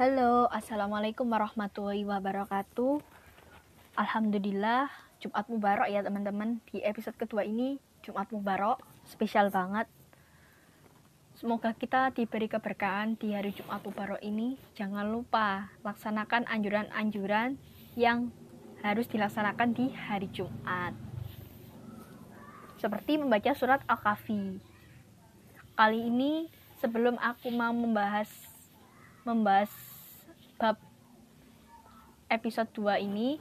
Halo, Assalamualaikum warahmatullahi wabarakatuh. Alhamdulillah, Jumat Mubarak ya teman-teman. Di episode kedua ini, Jumat Mubarak, spesial banget. Semoga kita diberi keberkahan di hari Jumat Mubarak ini. Jangan lupa laksanakan anjuran-anjuran yang harus dilaksanakan di hari Jumat. Seperti membaca surat Al-Kahfi. Kali ini sebelum aku mau membahas membahas bab episode 2 ini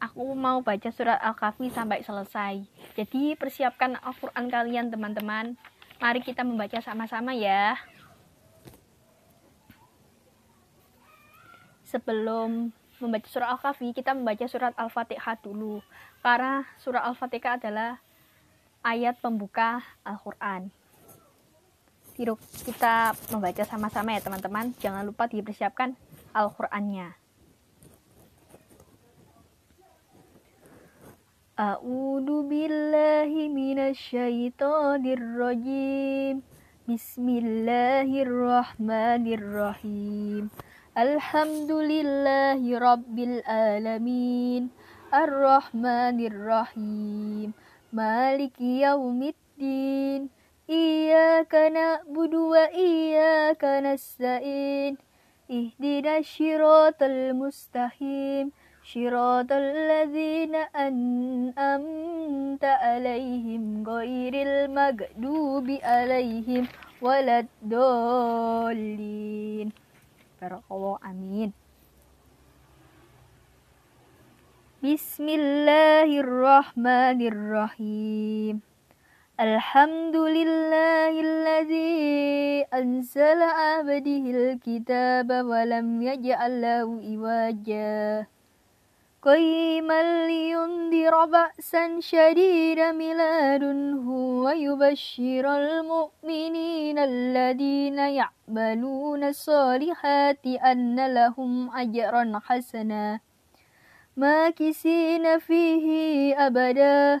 aku mau baca surat Al-Kahfi sampai selesai. Jadi persiapkan Al-Qur'an kalian teman-teman. Mari kita membaca sama-sama ya. Sebelum membaca surat Al-Kahfi, kita membaca surat Al-Fatihah dulu. Karena surat Al-Fatihah adalah ayat pembuka Al-Qur'an kita membaca sama-sama ya teman-teman. Jangan lupa dipersiapkan Al-Qur'annya. A'udzu billahi minasyaitonir rajim. Bismillahirrahmanirrahim. Alhamdulillahi rabbil alamin. Ar-Rahmanir-Rahim. Maliki yaumiddin. إياك نعبد وإياك نستعين اهدنا الشراط المستقيم. صراط الذين أنت عليهم غير المغضوب عليهم ولا الضالين. بارك الله آمين. بسم الله الرحمن الرحيم. الحمد لله الذي أنزل عبده الكتاب ولم يجعل له إواجا. قيما لينذر بأسا شديدا من ويبشر المؤمنين الذين يعملون الصالحات أن لهم أجرا حسنا. ماكسين فيه أبدا.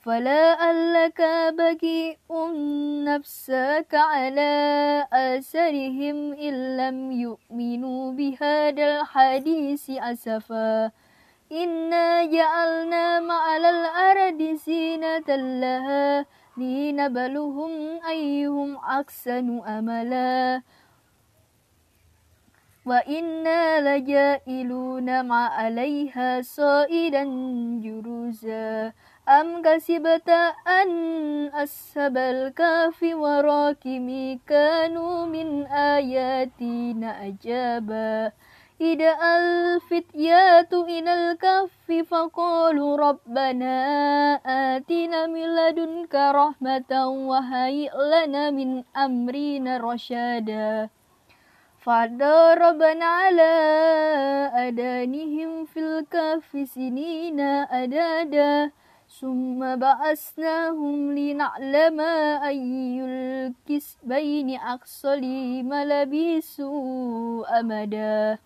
فلعلك بكيء نفسك على آثارهم إن لم يؤمنوا بهذا الحديث أسفا إنا جعلنا مع الأرض زينة لها لنبلهم أيهم أحسن أملا وإنا لجائلون ما عليها صائدا جروزا أم كسبت أن أصحاب الكهف وراكم كانوا من آياتنا عجابا إذا الفتيات إلى الكهف فقالوا ربنا آتنا من لدنك رحمة وهيئ لنا من أمرنا رشادا فضربنا على أدانهم في الكهف سنين أدادا ثم بعثناهم لنعلم أي الكسبين أقصى لما لبثوا أمدا.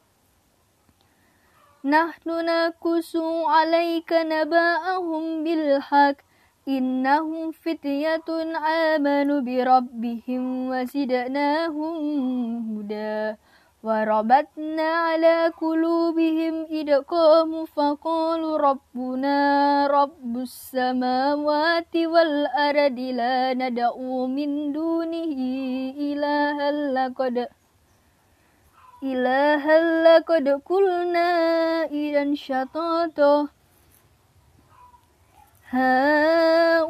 نحن نقص عليك نبأهم بالحق. إنهم فتية آمنوا بربهم وزدناهم هدى. وربطنا على قلوبهم إذ قاموا فقالوا ربنا رب السماوات والأرض لا ندعو من دونه إلها لقد إلها لقد قلنا إذا شطاطا هؤلاء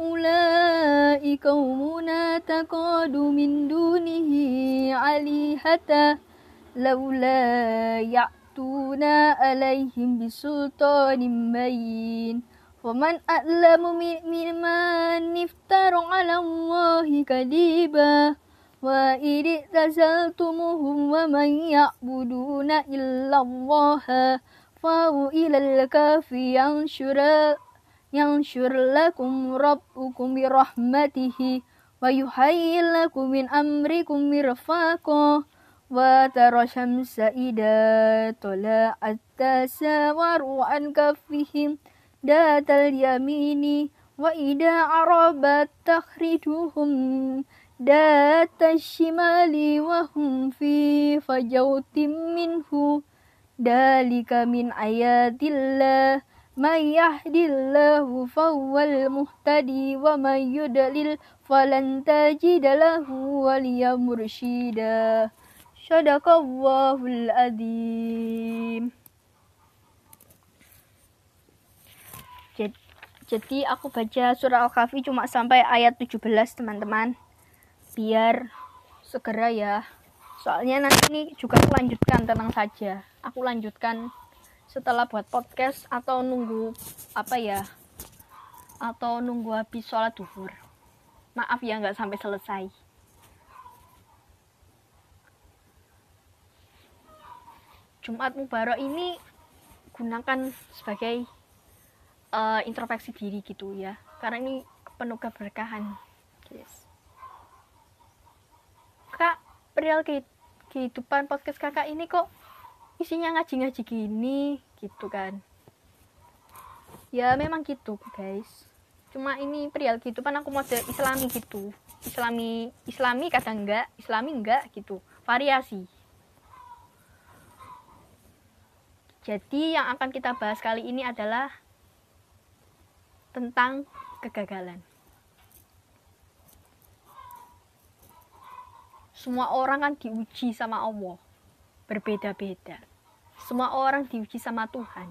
قومنا تقادوا من دونه عليهة لولا يأتون عليهم بسلطان بين ومن أظلم ممن افترى على الله كذبا. وإذ اعتزلتموهم ومن يعبدون إلا الله. فهو إلى الكهف ينشر ينشر لكم ربكم برحمته. ويهيئ لكم من أمركم مرفقا. وترى الشمس إذا طلعت تساور عن كفهم ذات اليمين وإذا عربت تخرجهم ذات الشمال وهم في فجوة منه ذلك من آيات الله من يهد الله فهو المهتدي ومن يضلل فلن تجد له وليا مرشدا Sadaqallahul adzim. Jadi aku baca surah Al-Kahfi cuma sampai ayat 17 teman-teman. Biar segera ya. Soalnya nanti ini juga aku lanjutkan tenang saja. Aku lanjutkan setelah buat podcast atau nunggu apa ya? Atau nunggu habis sholat duhur. Maaf ya nggak sampai selesai. Jumat Mubarak ini gunakan sebagai uh, introspeksi diri gitu ya. Karena ini penuh keberkahan. Guys kak real kehidupan podcast kakak ini kok isinya ngaji-ngaji gini gitu kan? Ya memang gitu guys. Cuma ini perihal kehidupan aku mode islami gitu. Islami islami kadang enggak islami enggak gitu. Variasi jadi yang akan kita bahas kali ini adalah tentang kegagalan. Semua orang kan diuji sama Allah, berbeda-beda. Semua orang diuji sama Tuhan,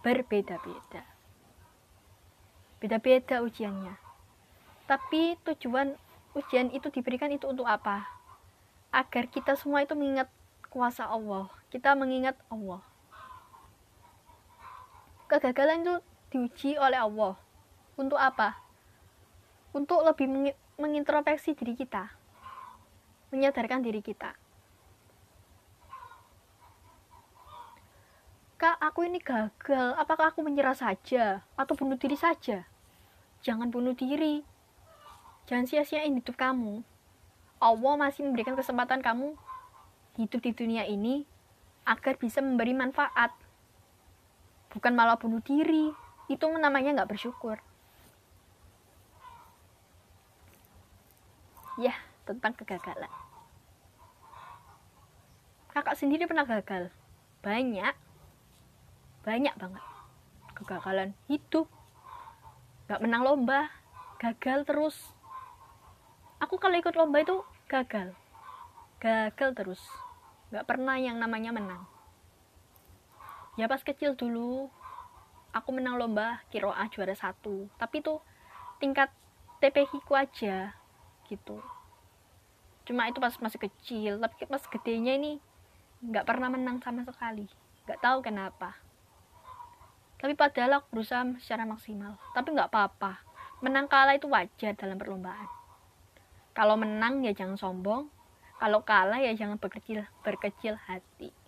berbeda-beda. Beda-beda ujiannya. Tapi tujuan ujian itu diberikan itu untuk apa? Agar kita semua itu mengingat kuasa Allah. Kita mengingat Allah. Kegagalan itu diuji oleh Allah untuk apa? Untuk lebih mengintrospeksi diri kita. Menyadarkan diri kita. Kak, aku ini gagal. Apakah aku menyerah saja? Atau bunuh diri saja? Jangan bunuh diri. Jangan sia-siain hidup kamu. Allah masih memberikan kesempatan kamu hidup di dunia ini agar bisa memberi manfaat. Bukan malah bunuh diri. Itu namanya nggak bersyukur. ya tentang kegagalan. Kakak sendiri pernah gagal? Banyak. Banyak banget. Kegagalan hidup. Gak menang lomba. Gagal terus. Aku kalau ikut lomba itu gagal. Gagal terus. Gak pernah yang namanya menang ya pas kecil dulu aku menang lomba kiroah juara satu. Tapi itu tingkat TPH ku aja gitu. Cuma itu pas masih kecil tapi pas gedenya ini nggak pernah menang sama sekali. Nggak tahu kenapa. Tapi padahal aku berusaha secara maksimal. Tapi nggak apa-apa. Menang kalah itu wajar dalam perlombaan. Kalau menang ya jangan sombong. Kalau kalah ya jangan berkecil berkecil hati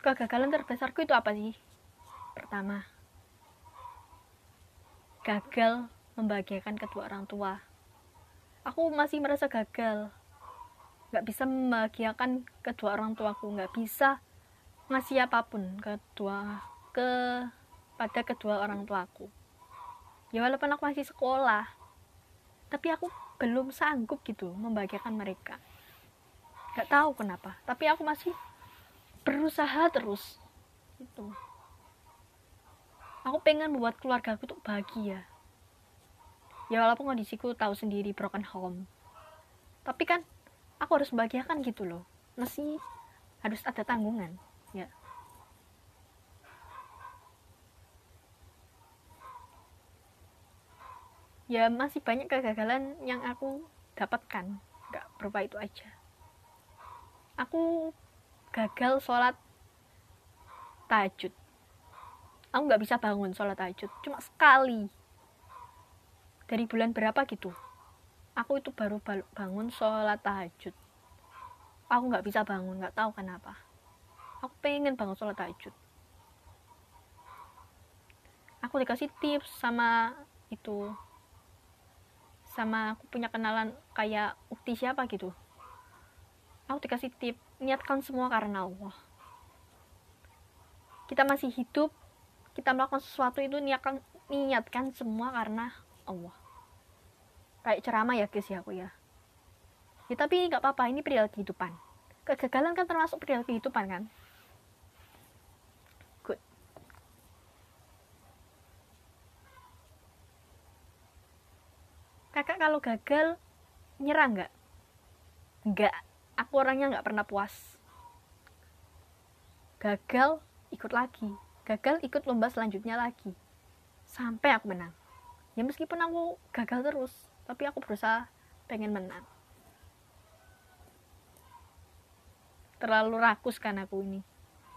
kegagalan terbesarku itu apa sih Pertama, gagal membahagiakan kedua orang tua. Aku masih merasa gagal. Gak bisa membahagiakan kedua orang tuaku, gak bisa ngasih apa pun kedua ke pada kedua orang tuaku. Ya walaupun aku masih sekolah, tapi aku belum sanggup gitu membahagiakan mereka. Gak tahu kenapa, tapi aku masih berusaha terus. Gitu. Aku pengen membuat keluarga aku tuh bahagia. Ya walaupun kondisiku tahu sendiri broken home. Tapi kan aku harus membahagiakan gitu loh. Masih harus ada tanggungan ya. Ya masih banyak kegagalan yang aku dapatkan. Nggak berupa itu aja. Aku gagal sholat tahajud. Aku nggak bisa bangun sholat tahajud cuma sekali. Dari bulan berapa gitu? Aku itu baru bangun sholat tahajud. Aku nggak bisa bangun nggak tahu kenapa. Aku pengen bangun sholat tahajud. Aku dikasih tips sama itu sama aku punya kenalan kayak ukti siapa gitu. Aku dikasih tip niatkan semua karena Allah. Kita masih hidup kita melakukan sesuatu itu niatkan niatkan semua karena Allah. Kayak ceramah ya guys ya aku ya. Ya tapi nggak apa-apa ini perihal kehidupan. Kegagalan kan termasuk perihal kehidupan kan? Good. Kakak kalau gagal nyerah nggak? Nggak aku orangnya nggak pernah puas. Gagal ikut lagi. Gagal ikut lomba selanjutnya lagi. Sampai aku menang. Ya meskipun aku gagal terus tapi aku berusaha pengen menang. Terlalu rakus kan aku ini.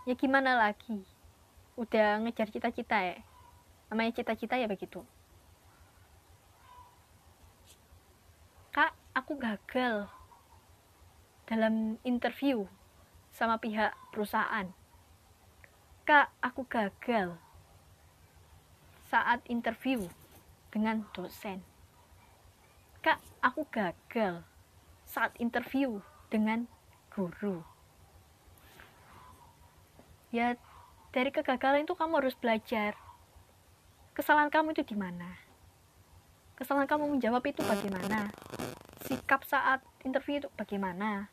Ya gimana lagi? Udah ngejar cita-cita ya? Namanya cita-cita ya begitu. Kak aku gagal dalam interview sama pihak perusahaan. Kak aku gagal saat interview dengan dosen. Kak aku gagal saat interview dengan guru. Ya dari kegagalan itu kamu harus belajar. Kesalahan kamu itu di mana? Kesalahan kamu menjawab itu bagaimana? Sikap saat interview itu bagaimana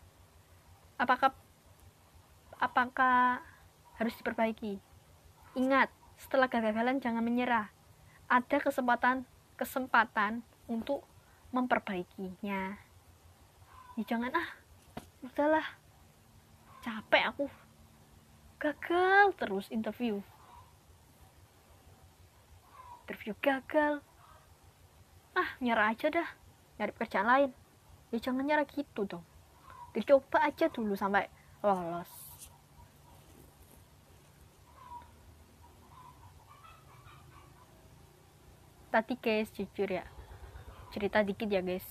apakah apakah harus diperbaiki? Ingat setelah kegagalan jangan menyerah. Ada kesempatan kesempatan untuk memperbaikinya. Ya jangan ah udahlah. Capek aku. Gagal terus interview. Interview gagal. Ah nyerah aja dah. Nyari pekerjaan lain. Ya jangan nyerah gitu dong dicoba aja dulu sampai lolos. Tadi guys jujur ya. Cerita dikit ya guys.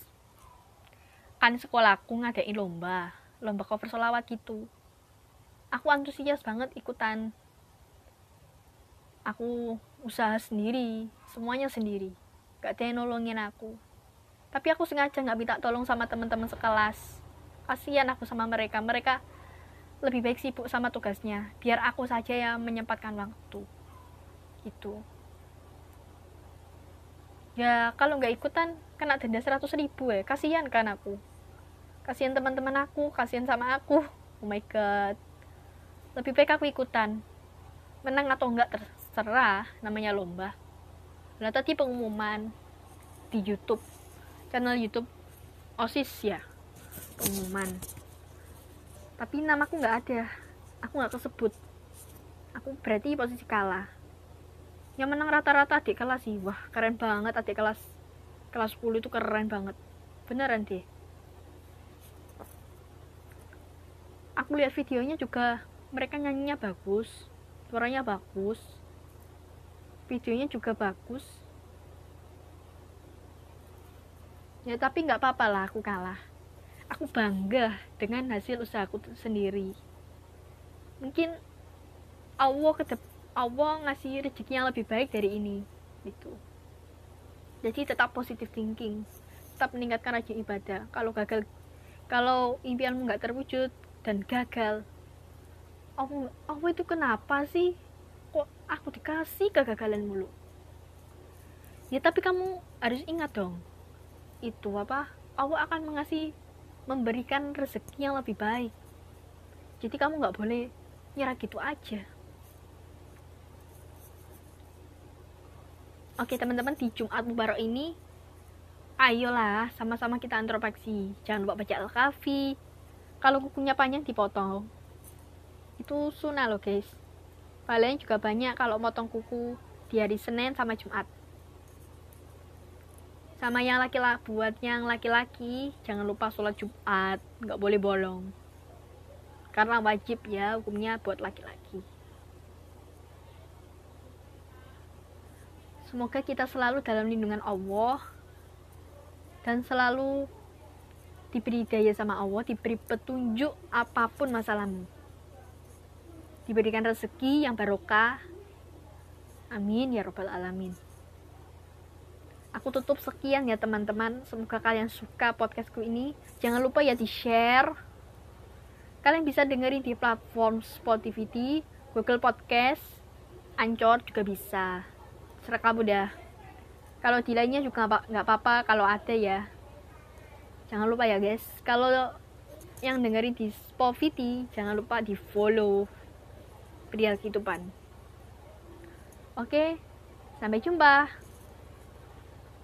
Kan sekolahku ngadain lomba lomba cover solawat gitu. Aku antusias banget ikutan. Aku usaha sendiri semuanya sendiri. Gak ada yang nolongin aku. Tapi aku sengaja nggak minta tolong sama teman-teman sekelas kasihan aku sama mereka. Mereka lebih baik sibuk sama tugasnya. Biar aku saja yang menyempatkan waktu. Gitu. Ya kalau nggak ikutan kena denda 100 ribu ya. Kasihan kan aku. Kasihan teman-teman aku kasihan sama aku. Oh my god. Lebih baik aku ikutan. Menang atau enggak terserah. Namanya lomba. Nah tadi pengumuman di YouTube. Channel YouTube OSIS ya pengumuman. Tapi namaku nggak ada. Aku nggak kesebut. Aku berarti posisi kalah. Yang menang rata-rata adik kelas sih. Wah keren banget adik kelas. Kelas 10 itu keren banget. Beneran deh. Aku lihat videonya juga mereka nyanyinya bagus suaranya bagus videonya juga bagus. Ya tapi nggak apa-apa lah aku kalah aku bangga dengan hasil usahaku sendiri. Mungkin Allah ke Allah ngasih rezeki yang lebih baik dari ini gitu. Jadi tetap positive thinking tetap meningkatkan rajin ibadah. Kalau gagal kalau impianmu nggak terwujud dan gagal Allah, Allah itu kenapa sih kok aku dikasih kegagalan mulu? Ya tapi kamu harus ingat dong itu apa? Allah akan mengasih memberikan rezeki yang lebih baik. Jadi kamu nggak boleh nyerah gitu aja. Oke teman-teman di Jumat Mubarak ini ayolah sama-sama kita introspeksi. Jangan lupa baca Al-Kafi kalau kukunya panjang dipotong. Itu sunnah loh guys. Kalian juga banyak kalau motong kuku di hari Senin sama Jumat sama yang laki-laki buat yang laki-laki jangan lupa sholat Jumat nggak boleh bolong. Karena wajib ya hukumnya buat laki-laki. Semoga kita selalu dalam lindungan Allah dan selalu diberi daya sama Allah diberi petunjuk apa pun masalahmu. Diberikan rezeki yang barokah. Amin ya robbal alamin. Aku tutup sekian ya teman-teman. Semoga kalian suka podcastku ini. Jangan lupa ya di share. Kalian bisa dengerin di platform Spotify, Google Podcast, Anchor juga bisa. Serah kamu dah. Kalau di lainnya juga nggak apa-apa kalau ada ya. Jangan lupa ya guys. Kalau yang dengerin di Spotify, jangan lupa di follow. Pria Kitupan. Oke, sampai jumpa.